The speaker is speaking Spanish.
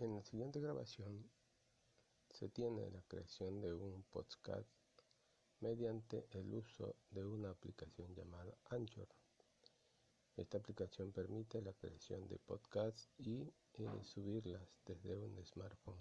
En la siguiente grabación se tiene la creación de un podcast mediante el uso de una aplicación llamada Anchor. Esta aplicación permite la creación de podcasts y eh, subirlas desde un smartphone.